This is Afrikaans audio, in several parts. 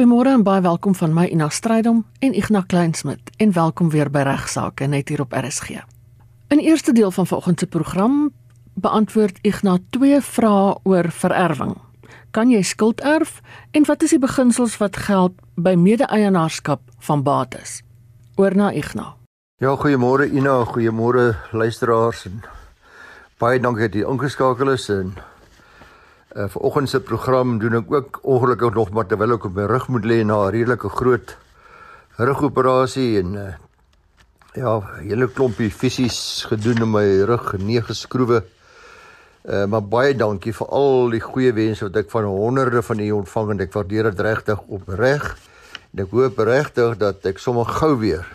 Goeiemôre en baie welkom van my Ina Strydom en Ignas Kleinsmid en welkom weer by Regsake net hier op RSG. In die eerste deel van vanoggend se program beantwoord Ignas twee vrae oor vererwing. Kan jy skuld erf en wat is die beginsels wat geld by mede-eienaarskap van bates? Oor na Ignas. Ja, goeiemôre Ina, goeiemôre luisteraars en baie dankie dat jy ingeskakel is en uh, vanoggend se program doen ek ook ongelukkig nog maar terwyl ek op my rug moet lê na 'n redelike groot rugoperasie en uh, ja, hele klompie fisies gedoen in my rug, nege skroewe. Uh, maar baie dankie vir al die goeie wense wat ek van honderde van u ontvang en ek waardeer dit regtig opreg. En ek hoop regtig dat ek sommer gou weer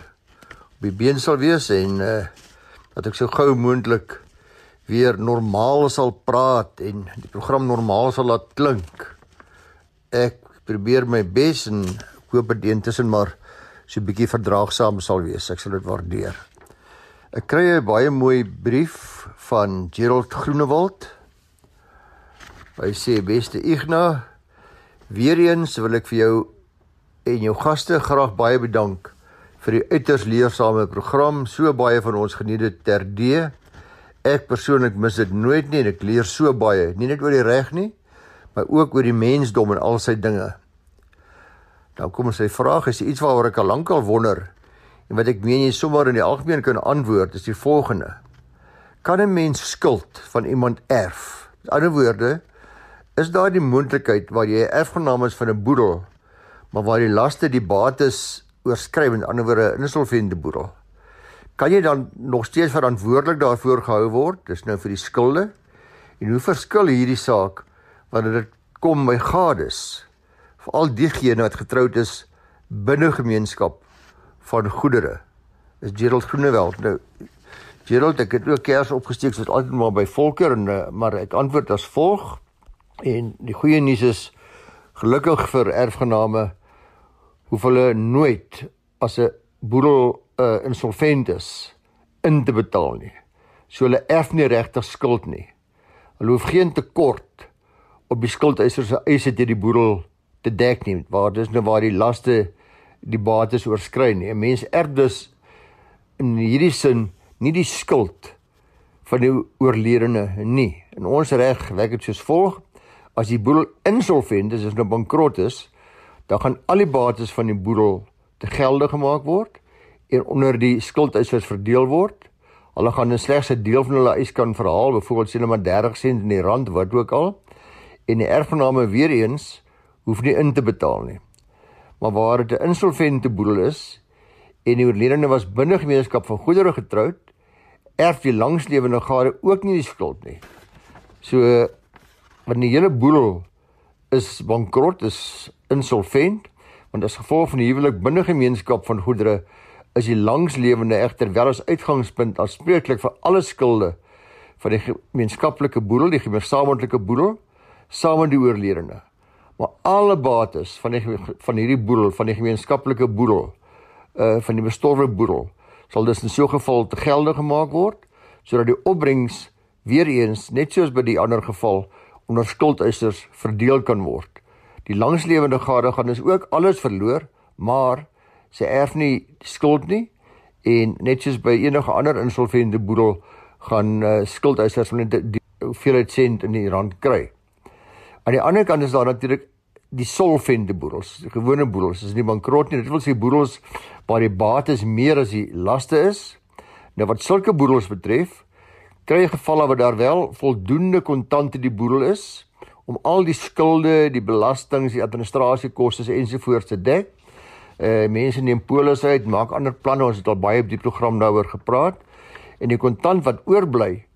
op die been sal wees en uh dat ek so gou moontlik weer normaal sal praat en die program normaal sal laat klink. Ek probeer my bes en hoop dit intussen maar so 'n bietjie verdraagsaam sal wees. Ek sal dit waardeer. Ek kry 'n baie mooi brief van Gerald Groenewald. Hy sê beste Ignas, weer eens wil ek vir jou en jou gaste graag baie bedank vir die uiters leersame program. So baie van ons geniet dit terdee. Ek persoonlik mis dit nooit nie en ek leer so baie, nie net oor die reg nie, maar ook oor die mensdom en al sy dinge. Dan kom sy vraag is iets waaroor ek al lank al wonder en wat ek meen jy sommer in die algemeen kan antwoord is die volgende. Kan 'n mens skuld van iemand erf? Met ander woorde, is daar die moontlikheid waar jy erfgenaam is van 'n boedel, maar waar die laste die bates oorskry met ander woorde insolvente boedel. Kan jy dan nog steeds verantwoordelik daarvoor gehou word? Dis nou vir die skulde. En hoe verskil hierdie saak wanneer dit kom by gades? Veral diegene wat getroud is binne gemeenskap van goedere. Is Gerald Groenewald nou Gerald, ek het ook kers opgesteek soos altyd maar by Volker en eh, maar ek antwoord as volg. En die goeie nuus is gelukkig vir erfgename hoef hulle nooit as 'n boedel uh, insolvent is in te betaal nie. So hulle erf nie regtig skuld nie. Hulle hoef geen tekort op die skuldeisers se eise deur die boedel te dek nie, waar dis nou waar die laste die bates oorskry nie. 'n Mens erf dus in hierdie sin nie die skuld van die oorledene nie. In ons reg werk dit soos volg: as die boedel insolvent is, is nou bankrot is, dan gaan al die bates van die boedel te gelde gemaak word onder die skuldeisers verdeel word. Hulle gaan net slegs 'n deel van hulle eis kan verhaal, byvoorbeeld sê hulle maar 30 sent in die rand wat ook al. En die erfgename weer eens hoef nie in te betaal nie. Maar waar dit 'n insolvente boedel is en die oorledene was binne gemeenskap van goedere getroud, erf die langslewende gade ook nie die skuld nie. So wanneer die hele boedel is bankrot, is insolvent, want as gevolg van die huwelik binne gemeenskap van goedere is die langslewende egter wel as uitgangspunt aanspreeklik vir alle skulde van die gemeenskaplike boedel, die gemeenskaplike boedel, saam met die oorledene. Maar alle bates van die van hierdie boedel, van die gemeenskaplike boedel, uh van die bestorwe boedel, sal dus in so 'n geval te gelde gemaak word sodat die opbrengs weer eens net soos by die ander geval onder skuldeisers verdeel kan word. Die langslewende gade gaan dus ook alles verloor, maar sy erf nie skuld nie en net soos by enige ander insolvente boedel gaan uh, skuldeisers net die hoeveelheid sent in die rand kry. Aan die ander kant is daar natuurlik die solvente boedels, die gewone boedels, dis nie bankrot nie. Dit wil sê boedels waar die bates meer as die laste is. Nou wat sulke boedels betref, kry jy gevalle waar daar wel voldoende kontant in die boedel is om al die skulde, die belastings, die administrasiekoste ensovoorts te dek uh mense neem polis uit, maak ander planne. Ons het al baie op die program daaroor gepraat. En die kontant wat oorbly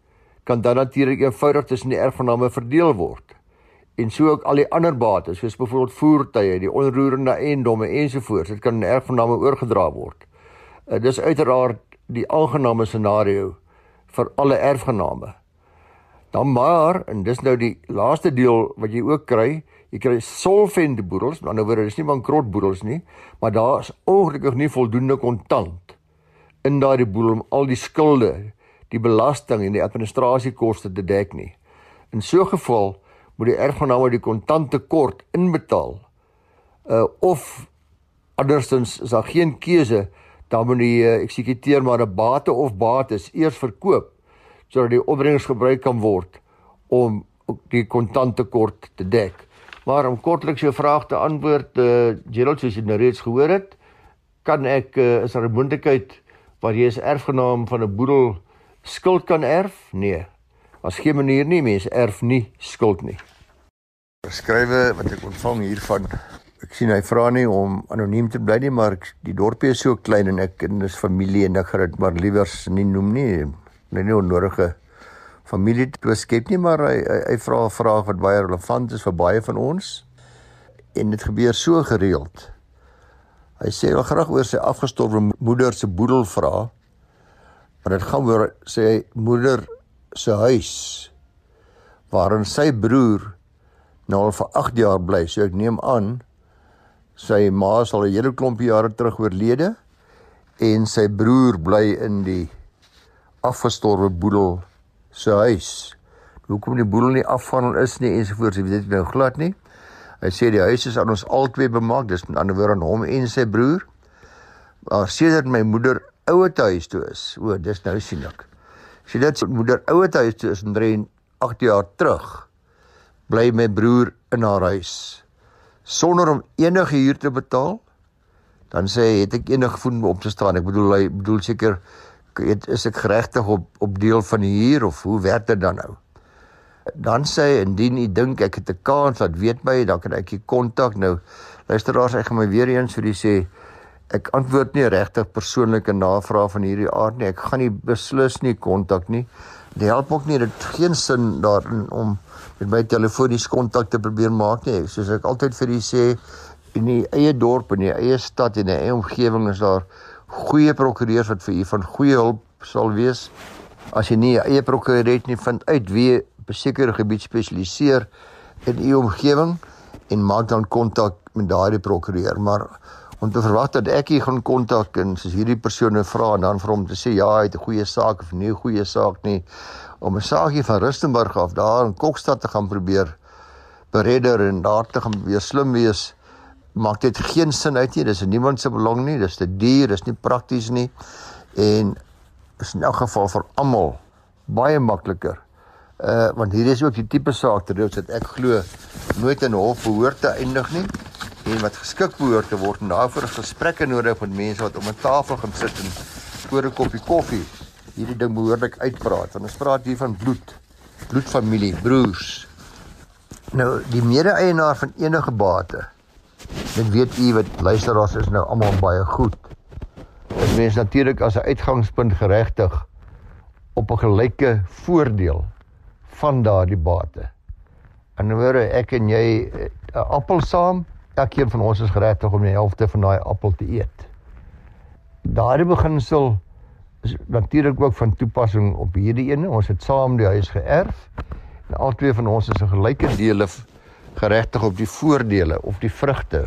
kan dan natuurlik eenvoudig tussen die erfgename verdeel word. En so ook al die ander bates, soos byvoorbeeld voertuie, die onroerende eiendomme ensovoorts, dit kan in erfgename oorgedra word. Uh, dis uiteraard die aangename scenario vir alle erfgename. Dan maar, en dis nou die laaste deel wat jy ook kry, Jy kry solvente boedels, aan die ander woorde, dis nie bankrot boedels nie, maar daar is ongelukkig nie voldoende kontant in daardie boedel om al die skulde, die belasting en die administrasiekoste te dek nie. In so 'n geval moet die erfgename die kontante kort inbetaal uh of andersins is daar geen keuse dan moet die uh, eksekuteur maar 'n bate of bates eers verkoop sodat die opbrengs gebruik kan word om die kontanttekort te dek. Maar om kortliks jou vraag te antwoord, uh, Gerald soos jy nou reeds gehoor het, kan ek uh, is daar 'n moontlikheid waar jy as erfgenaam van 'n boedel skuld kan erf? Nee. As geen manier nie, mense erf nie skuld nie. Skrywe wat ek ontvang hiervan. Ek sien hy vra nie om anoniem te bly nie, maar die dorpie is so klein en ek en dis familie en ek gaan dit maar liewers nie noem nie. Nee, nie onnodige familie te skep nie, maar hy hy, hy vra 'n vraag wat baie relevant is vir baie van ons. En dit gebeur so gereeld. Hy sê hy wil graag oor sy afgestorwe moeder se boedel vra. Maar dit gaan oor sy moeder se huis waarin sy broer nou al vir 8 jaar bly. So ek neem aan sy ma is al 'n hele klompie jare terug oorlede en sy broer bly in die afgestorwe boedel se huis. Hoekom die boedel nie afhandel is nie ensovoorts, jy weet dit nou glad nie. Hy sê die huis is aan ons albei bemaak, dis met ander woorde aan hom en sy broer. Maar sedert my moeder ouer huis toe is, o, dis nou sien ek. Sê dit sy moeder ouer huis toe is en 3 8 jaar terug bly my broer in haar huis sonder om enige huur te betaal. Dan sê hy het ek enige voed om te staan. Ek bedoel hy bedoel seker het, is ek geregtig op op deel van die huur of hoe werk dit dan nou? Dan sê hy indien u dink ek het 'n kans dat weet my dan kan ek u kontak nou. Luisteraars ek gaan my weer eens vir u sê ek antwoord nie regtig persoonlike navrae van hierdie aard nie. Ek gaan nie beslis nie kontak nie. Dit help ook nie dit geen sin daarin om met my telefonies kontak te probeer maak nie. Soos ek altyd vir u sê in die eie dorp en die eie stad en die eie omgewing is daar goeie prokureurs wat vir u van goeie hulp sal wees. As jy nie 'n eie prokureur het nie, vind uit wie besekerde gebied spesialiseer in u omgewing en maak dan kontak met daardie prokureur. Maar om te verwag dat ek hier gaan kontak en soos hierdie persone vra en dan vir hom te sê ja, hy het 'n goeie saak of nie 'n goeie saak nie om 'n saakie van Rustenburg af daar in Kokstad te gaan probeer beredder en daar te gaan weer slim wees maak dit geen sin uit nie. Dis in niemand se belang nie. Dis te duur, dis nie prakties nie. En is in elk geval vir almal baie makliker. Uh want hier is ook die tipe saak terwyl dit ek glo nooit in hof behoort te eindig nie en wat geskik behoort te word en daarvoor gesprekke nodig met mense wat om 'n tafel gaan sit en oor 'n koppie koffie hierdie ding behoorlik uitpraat. Want ons praat hier van bloed, bloedfamilie, broers. Nou die mede-eienaar van enige bate Dit weet u wat luisteraars is nou almal baie goed. Dit mens natuurlik as 'n uitgangspunt geregtig op 'n gelyke voordeel van daardie bate. En hoor ek en jy 'n eh, appel saam, elkeen van ons is geregtig om die helfte van daai appel te eet. Daardie beginsel is natuurlik ook van toepassing op hierdie ene. Ons het saam die huis geërf. En albei van ons is 'n gelyke dele geregtig op die voordele of die vrugte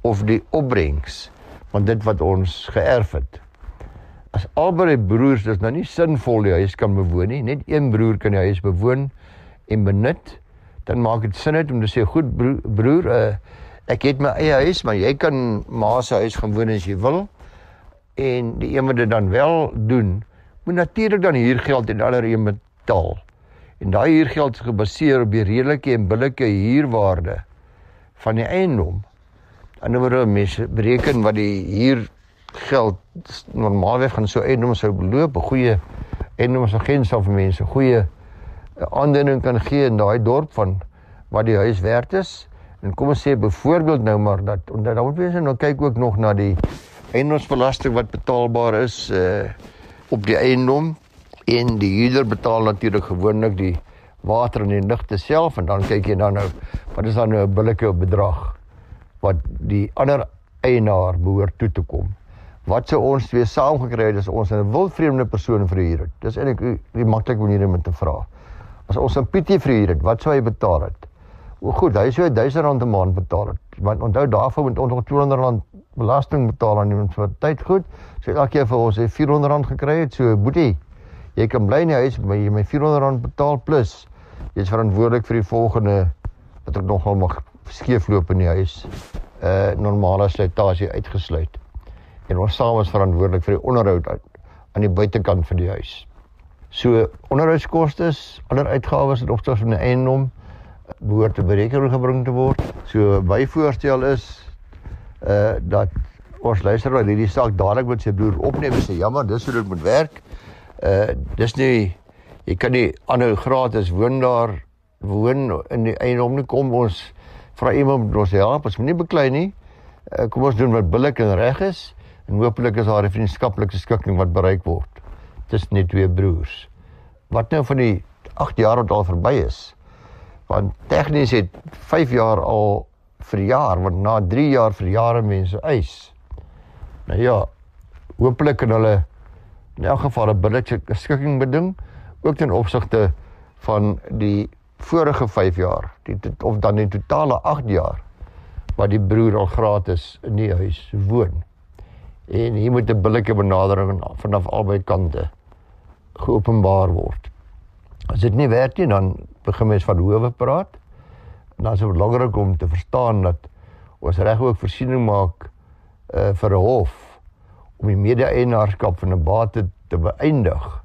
of die opbrengs van dit wat ons geërf het. As albei broers dis nou nie sinvol die huis kan bewoon nie, net een broer kan die huis bewoon en benut, dan maak dit sin uit om te sê goed broer, broer uh, ek het my eie huis, maar jy kan ma se huis gaan woon as jy wil. En die een wat dit dan wel doen, moet natuurlik dan hier geld en allerheen betaal. En daai huurgeld is gebaseer op die redelike en billike huurwaarde van die eiendom. Anderswoorde mense bereken wat die huurgeld normaalweg gaan so eiendom sou beloop, 'n goeie eiendomsagent sal vir mense goeie eh, aanduiding kan gee in daai dorp van wat die huis werd is. En kom ons sê byvoorbeeld nou maar dat onder dan moet mense nou kyk ook nog na die eiendomsbelasting wat betaalbaar is uh op die eiendom en die huurder betaal natuurlik gewoonlik die water en die ligte self en dan kyk jy dan nou wat is dan nou 'n billike bedrag wat die ander eienaar behoort toe te kom. Wat sou ons twee saam gekry het as ons 'n wildvreemde persoon verhuur het? Dis eintlik die maklike manier om te vra. As ons 'n Pietie verhuur het, wat sou hy betaal het? O goed, hy sou 1000 rand 'n maand betaal het. Want onthou daarvoor moet ons nog 200 rand belasting betaal aan iemand vir tyd goed. So elke keer vir ons het 400 rand gekry het, so boetie Jy kan bly in die huis, maar jy my 400 rand betaal plus jy is verantwoordelik vir die volgende wat ek nogal mag skeefloop in die huis. uh normale slytasie uitgesluit. En ons saam is verantwoordelik vir die onderhoud aan die buitekant van die huis. So onderhoudskoste, ander uitgawes in opsigte van die eiendom behoort te berekening gebring te word. So my voorstel is uh dat ons luister na hierdie saak dadelik met sy broer opneem en sê jammer, dis hoe dit moet werk. Uh dis nie jy kan nie aanhou gratis woon daar woon in die eiendom nie kom ons vra iemand om ons help, ons moet nie beklei nie. Uh, kom ons doen wat billik en reg is en hopelik is daar 'n vriendskaplike skikking wat bereik word. Dis net twee broers. Wat nou van die 8 jaar wat al verby is? Want tegnies het 5 jaar al verjaar, want na 3 jaar verjaar mense eis. Nou ja, hopelik kan hulle in elk geval 'n billike skikking beding ook ten opsigte van die vorige 5 jaar, die of dan in totale 8 jaar wat die broer al gratis in die huis woon. En hier moet 'n billike benadering vanaf albei kante geopenbaar word. As dit nie werk nie, dan begin mens van howe praat. En dan is dit belangrik om te verstaan dat ons reg ook voorsiening maak uh vir 'n hof om die mede-eienaarskap van 'n bate te beëindig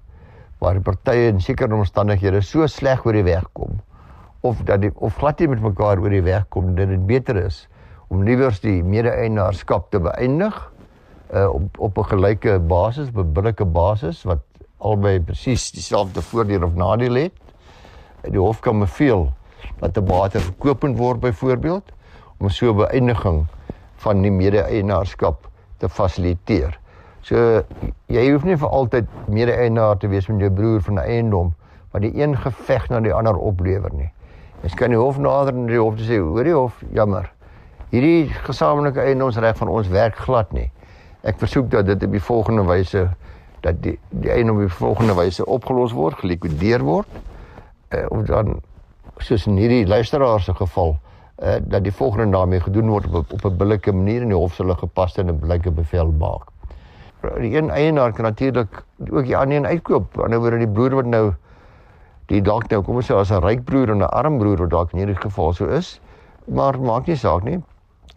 waar die partye in sekere omstandighede so sleg oor die weg kom of dat die of glad nie met mekaar oor die weg kom dat dit beter is om liewers die mede-eienaarskap te beëindig uh, op op 'n gelyke basis, op 'n billike basis wat albei presies dieselfde voordele of nadele het. Die hof kan beveel dat 'n bate verkoop moet word byvoorbeeld om so 'n beëindiging van die mede-eienaarskap te fasiliteer. So jy hoef nie vir altyd mede-eienaar te wees met jou broer van 'n eiendom wat die een geveg na die ander oplewer nie. Mens kan die hof nader en die hof sê, hoor die hof, jammer. Hierdie gesamentlike eiendomsreg van ons werk glad nie. Ek versoek dat dit op die volgende wyse dat die die eiendom op die volgende wyse opgelos word, gelikwideer word. Uh, of dan soos in hierdie luisteraar se geval uh, dat die volgende daarmee gedoen word op op 'n billike manier en die hof sal 'n gepaste en 'n billike bevel maak die een eienaar kan natuurlik ook die ander een uitkoop. Aan die ander die broer wat nou die dalk nou kom ons sê as 'n ryk broer en 'n arm broer wat dalk in hierdie geval so is, maar maak nie saak nie.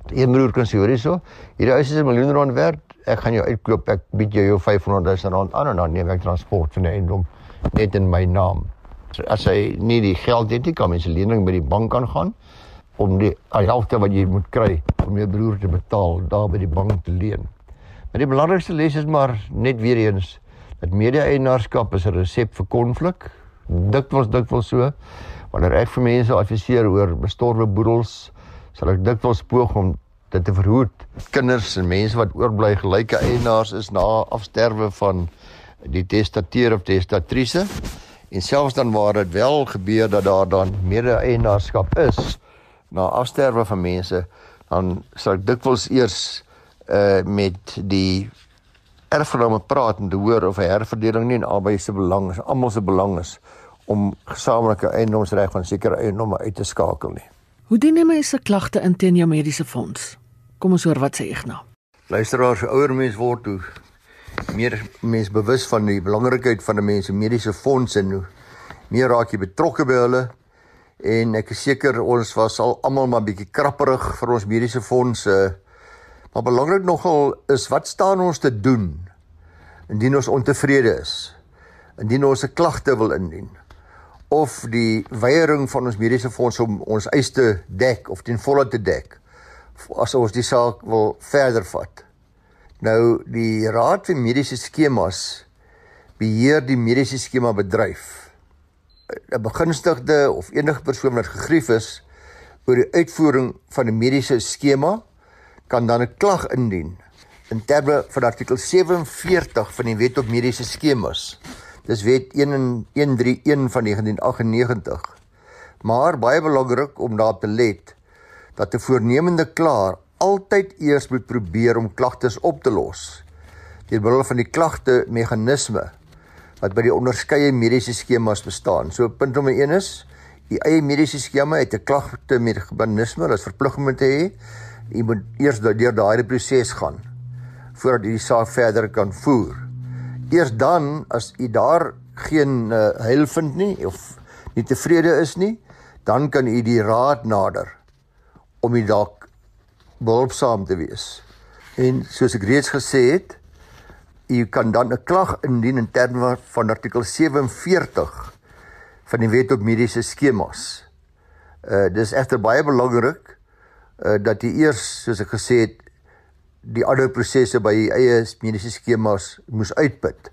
Die een broer kan sê hoor hierso, hierdie huis is 'n miljoen rand werd. Ek gaan jou uitkoop. Ek bied jou jou 500 000 rand aan en dan neem ek transport van die eiendom net in my naam. So as hy nie die geld het nie, kan mens 'n lening by die bank aangaan om die helfte wat jy moet kry om jou broer te betaal daar by die bank te leen. Maar die belangrikste les is maar net weer eens dat mede-eienaarskap is 'n resep vir konflik. Dikwels dikwels so. Wanneer ek vir mense adviseer oor bestorwe boedels, sal ek dikwels poog om dit te verhoed. Kinders en mense wat oorbly gelyke eienaars is na afsterwe van die testateur of testatrice. En selfs dan waar dit wel gebeur dat daar dan mede-eienaarskap is na afsterwe van mense, dan sal ek dikwels eers uh met die erfgename praat en te hoor of 'n herverdeling nie in albei se belang is, almal se belang is om gesamentlike eiendomsreg van sekere eiendomme uit te skakel nie. Hoe dien mense klagte in teen jou mediese fonds? Kom ons hoor wat sê Ignas. Luisteraars, ouer mense word toe meer mense bewus van die belangrikheid van 'n mens se mediese fonds en hoe meer raak jy betrokke by hulle en ek is seker ons was al almal maar bietjie krapperig vir ons mediese fondse uh, Maar belangrik nogal is wat staan ons te doen indien ons ontevrede is? Indien ons 'n klagte wil indien of die weiering van ons mediese fonds om ons eis te dek of ten volle te dek as ons die saak wil verder vat. Nou die Raad vir Mediese Skemas beheer die mediese skema bedryf. 'n Begunstigde of enige persoon wat gegrief is oor die uitvoering van 'n mediese skema kan dan 'n klag indien in terme van artikel 47 van die Wet op Mediese Skemas. Dis Wet 131 van 1998. Maar baie belangrik om daarop te let dat 'n voornemende klaer altyd eers moet probeer om klagtes op te los deur middel van die klagte meganisme wat by die onderskeie mediese skemas bestaan. So punt nommer 1 is die eie mediese skema het 'n klagte meganisme wat verplig moet hê jy moet eers deur daai proses gaan voordat jy die saak verder kan voer. Eers dan as jy daar geen uh, heil vind nie of nie tevrede is nie, dan kan jy die raad nader om jy dalk behulpsaam te wees. En soos ek reeds gesê het, u kan dan 'n klag indien in terme van artikel 47 van die Wet op Mediese Skemas. Uh dis egter baie belangrik uh dat jy eers soos ek gesê het die ander prosesse by u eie mediese skemas moes uitput.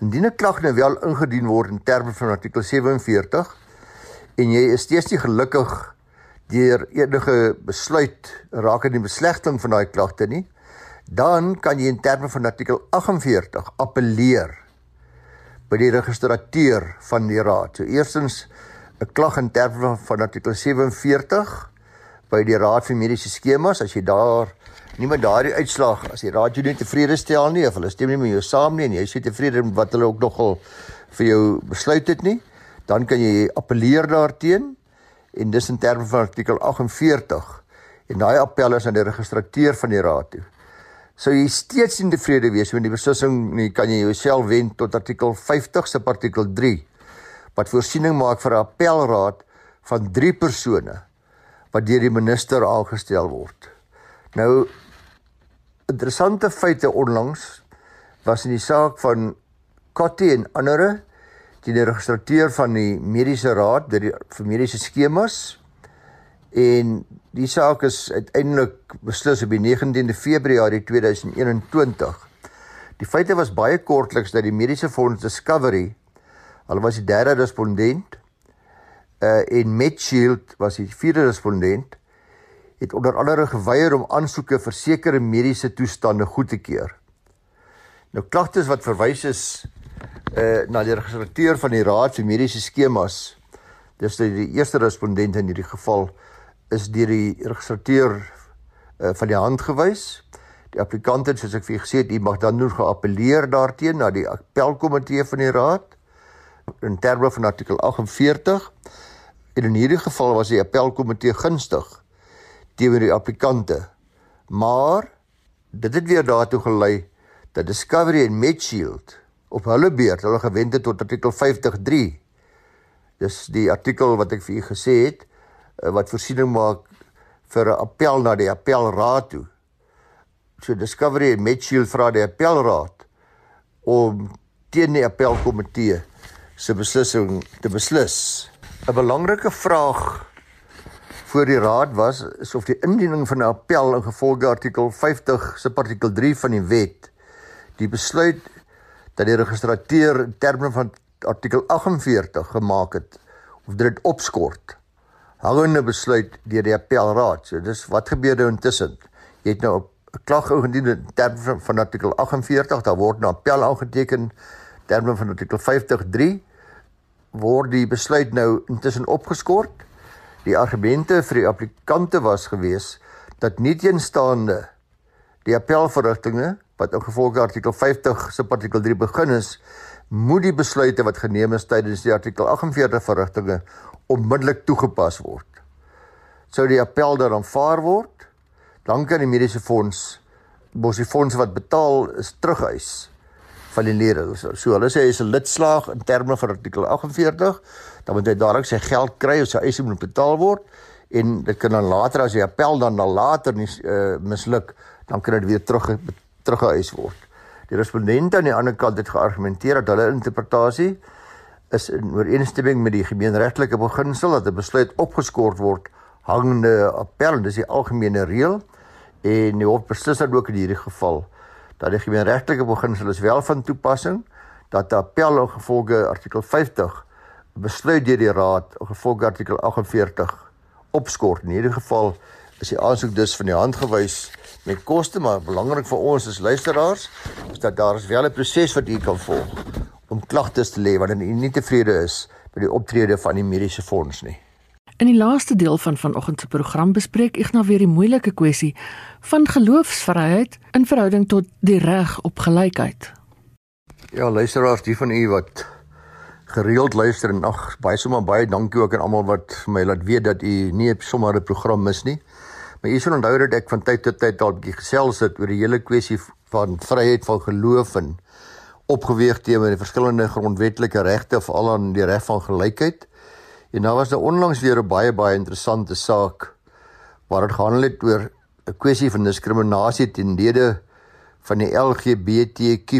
Indien 'n klag nou wel ingedien word in terme van artikel 47 en jy is steeds nie gelukkig deur enige besluit rakende die beslegting van daai klagte nie, dan kan jy in terme van artikel 48 appeleer by die registrateur van die raad. So eerstens 'n klag in terme van artikel 47 by die raad vir mediese skemas as jy daar niemand daardie uitslag as die raad jou nie tevrede stel nie of hulle stem nie met jou saam nie en jy is tevrede met wat hulle ook nogal vir jou besluit het nie, dan kan jy appeleer daarteen en dis in terme van artikel 48 en daai appel is aan die registrateur van die raad toe. Sou jy steeds nie tevrede wees met die beslissing nie, kan jy jouself wend tot artikel 50 se artikel 3 wat voorsiening maak vir 'n appelraad van 3 persone wat deur die minister aangestel word. Nou interessante feite onlangs was in die saak van Kotti en ander die registrateur van die mediese raad vir mediese skemas en die saak is uiteindelik beslis op die 19de Februarie 2021. Die feite was baie kortliks dat die mediese fonds Discovery hulle was die derde respondent uh en Medshield was die vierde respondent het onder andere geweier om aansoeke vir sekere mediese toestande goed te keur. Nou klagtes wat verwys is uh na die registrateur van die Raad vir Mediese Skemas. Dis die eerste respondent in hierdie geval is deur die registrateur uh, van die hand gewys. Die applikant het soos ek vir gesê het, hy mag dan nog geappeleer daarteen na die appelkomitee van die raad in terme van artikel 48. En in hierdie geval was die appelkomitee gunstig teenoor die applikante. Maar dit het weer daartoe gelei dat Discovery en Medshield op hulle beurt hulle gewend het tot artikel 53. Dis die artikel wat ek vir u gesê het Eh, wat voorsiening maak vir 'n appel na die appelraad toe. So Discovery en Medshield vra die appelraad om teen die appelkomitee se beslissing te beslis. 'n Belangrike vraag voor die raad was is of die indiening van 'n appel in gevolge artikel 50 se artikel 3 van die wet die besluit dat die registrateur in terme van artikel 48 gemaak het of dit opskort hangende besluit deur die appelraad. So dis wat gebeur nou intussen. Jy het nou 'n klag ingedien in terme van, artikel 48, daar word nou appel aangeteken terme van artikel 53 word die besluit nou intussen opgeskort. Die argumente vir die applikante was gewees dat nie teenstaande die appelverrigtinge wat in gevolge artikel 50 se artikel 3 begin is, moet die besluite wat geneem is tydens die artikel 48 verrigtinge onmiddellik toegepas word. Sou die appel dan aanvaar word, dan kan die mediese fonds mos die fonds wat betaal is terughuis van die lede. So, hulle sê hy is 'n lidslaag in terme van artikel 48, dan moet hy dadelik sy geld kry of sy eise moet betaal word en dit kan dan later as die appel dan na later nie uh, misluk, dan kan dit weer terug teruggehuis word. Die respondente aan die ander kant het geargumenteer dat hulle interpretasie is in ooreenstemming met die gemeenregtelike beginsel dat 'n besluit opgeskort word hangende appel, dis die algemene reël en die hof beslis dan ook in hierdie geval dat die gemeenregtelike beginsel is wel van toepassing dat 'n appel in gevolge artikel 50 besluit deur die raad in gevolge artikel 48 opskort. In hierdie geval is die aansoek dus van die hand gewys met koste, maar belangrik vir ons as luisteraars is dat daar is wel 'n proses wat u kan volg om klagtes te lê wanneer u nie tevrede is met die optrede van die mediese fonds nie. In die laaste deel van vanoggend se program bespreek ek nou weer die moeilike kwessie van geloofsvryheid in verhouding tot die reg op gelykheid. Ja, luisteraars, die van u wat gereeld luister en ag, baie sommer baie dankie ook aan almal wat vir my laat weet dat u nie sommer 'n program mis nie. Maar u sal onthou dat ek van tyd tot tyd dalk bietjie gesels het oor die hele kwessie van vryheid van geloof en opgeweeg teenoor die verskillende grondwetlike regte veral aan die reg van gelykheid. En nou was daar onlangs weer 'n baie baie interessante saak waar dit gehandel het oor 'n kwessie van diskriminasie teen lede van die LGBTQ+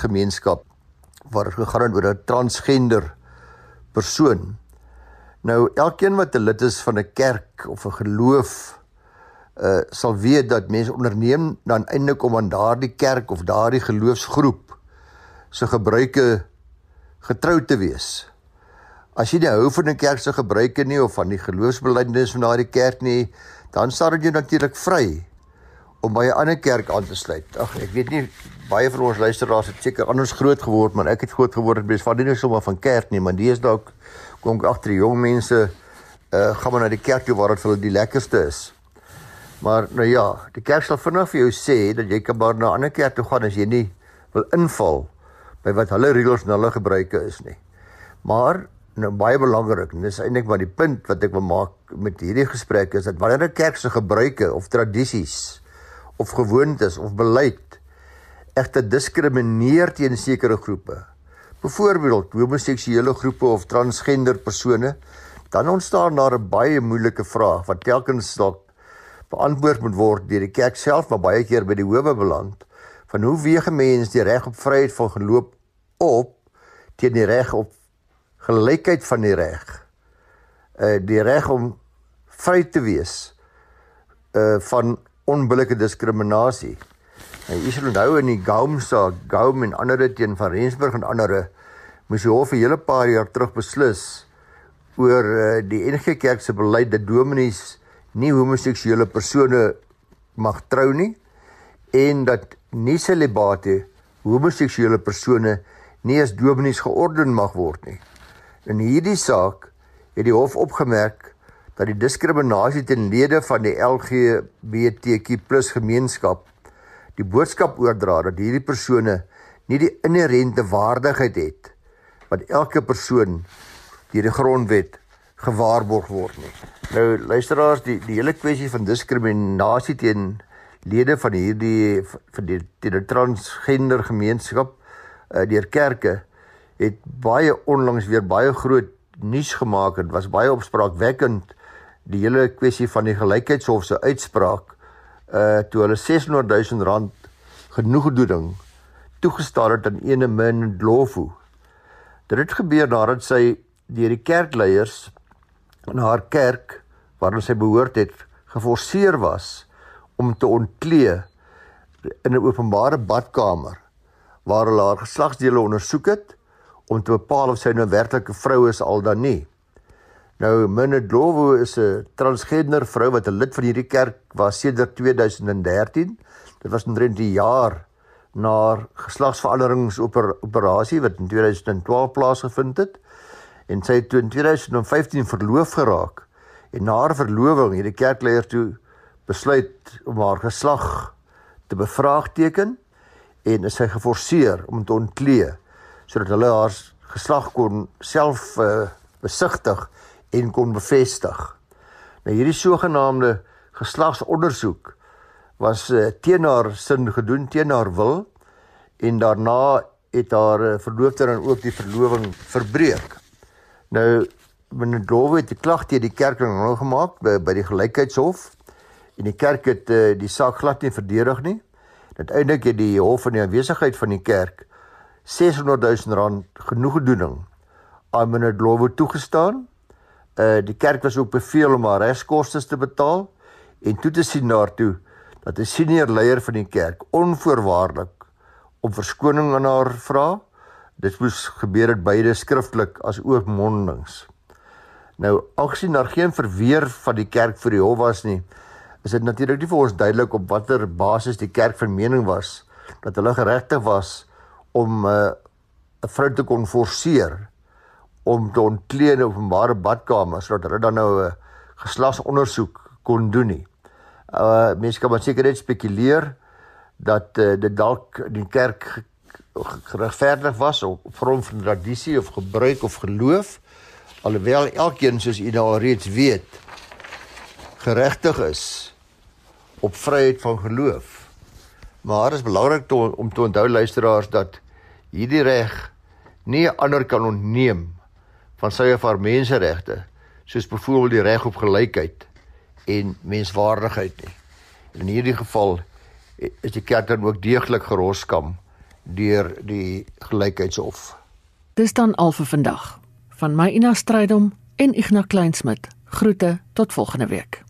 gemeenskap waar gegaan oor 'n transgender persoon. Nou elkeen wat 'n lid is van 'n kerk of 'n geloof uh sal weet dat mense onderneem dan eintlik om aan daardie kerk of daardie geloofsgroep se gebruike getrou te wees. As jy nie hou van 'n kerk se gebruike nie of van die geloofsbelijdenis van daardie kerk nie, dan sal jy natuurlik vry om by 'n ander kerk aan te sluit. Ag, ek weet nie baie van ons luisteraars het seker anders groot geword, maar ek het groot geword by van nie sommer van kerk nie, maar dis dalk kom ek agter jong mense uh gaan maar na die kerk toe waar dit vir hulle die lekkerste is. Maar nou ja, die kerk sal vinnig vir jou sê dat jy kan maar na 'n ander kerk toe gaan as jy nie wil inval by wat hulle reëls en hulle gebruike is nie. Maar nou baie belangrik en dis eintlik maar die punt wat ek wil maak met hierdie gesprek is dat wanneer 'n kerk se gebruike of tradisies of gewoontes of beleid egter diskrimineer teen sekere groepe, byvoorbeeld homoseksuele groepe of transgender persone, dan ontstaan daar 'n baie moeilike vraag wat telkens dalk beantwoord moet word deur die kerk self maar baie keer by die howe beland van hoe weeg 'n mens die reg op vryheid van geloof op teen die reg op gelykheid van die reg uh die reg om vry te wees uh van onbillike diskriminasie. Nou jy sal onthou in die Gaum saak, Gaum en ander teen van Rensburg en ander moes die hof 'n hele paar jaar terug beslis oor uh, die NG Kerk se beleid dat dominees nie homoseksuele persone mag trou nie en dat nie celibate homoseksuele persone nie as dominees georden mag word nie. In hierdie saak het die hof opgemerk dat die diskriminasie teen lede van die LGBTQ+ gemeenskap die boodskap oordra dat hierdie persone nie die inherente waardigheid het wat elke persoon deur die grondwet gewaarborg word nie. Nou luisteraars, die die hele kwessie van diskriminasie teen lede van hierdie van die die transgender gemeenskap uh, deur kerke het baie onlangs weer baie groot nuus gemaak en was baie opspraakwekkend die hele kwessie van die gelykheidshof se uitspraak uh toe hulle 600 000 rand genoegdoening toegestaan het aan ene min Dlofu. Dit het gebeur nadat sy deur die kerkleiers in haar kerk waar sy behoort het geforseer was om te ontklee in 'n openbare badkamer waar hulle haar geslagsdele ondersoek het om te bepaal of sy nou werklik 'n vrou is al dan nie. Nou Minne Glowo is 'n transgender vrou wat 'n lid van hierdie kerk was sedert 2013. Dit was omtrent die jaar na haar geslagsveranderingsoperasie wat in 2012 plaasgevind het en sy het in 2015 verloof geraak en na haar verloving het die kerkleier toe besluit om haar geslag te bevraagteken en is sy geforseer om te ontklee sodat hulle haar geslag kon self uh, besigtig en kon bevestig. Nou hierdie sogenaamde geslagsondersoek was uh, teen haar sin gedoen, teen haar wil en daarna het haar uh, verloofde dan ook die verloving verbreek. Nou meneer Glowe het die klag teen die kerk nou gemaak by, by die gelykheidshof en die kerk het uh, die saak glad nie verdedig nie. Uiteindelik het die hof in die aanwesigheid van die kerk 600 000 rand genoegdoening aan meneer Glowe toegestaan. Uh die kerk was ook beveel om haar regskoste te betaal en toe te sien daartoe dat 'n senior leier van die kerk onvoorwaardelik om verskoning aan haar vra Dit moes gebeur het beide skriftelik as ook mondelings. Nou, aangesien daar geen verweer van die kerk vir die hof was nie, is dit natuurlik nie vir ons duidelik op watter basis die kerk van mening was dat hulle geregtig was om 'n uh, vrou te kon forceer om te ontklee in openbare badkamers sodat hulle dan nou 'n geslagsondersoek kon doen nie. Uh mense kan maar seker net spekuleer dat uh, dit dalk die kerk geregverdig was op grond van tradisie of gebruik of geloof alhoewel elkeen soos u nou reeds weet geregtig is op vryheid van geloof maar is belangrik to, om te onthou luisteraars dat hierdie reg nie ander kan ontneem van sy of haar menseregte soos byvoorbeeld die reg op gelykheid en menswaardigheid nie In hierdie geval is die kerk dan ook deeglik geroskam deur die gelykheidshof. Dis dan al vir vandag. Van my Ina Strydom en Ignas Kleinsmid. Groete tot volgende week.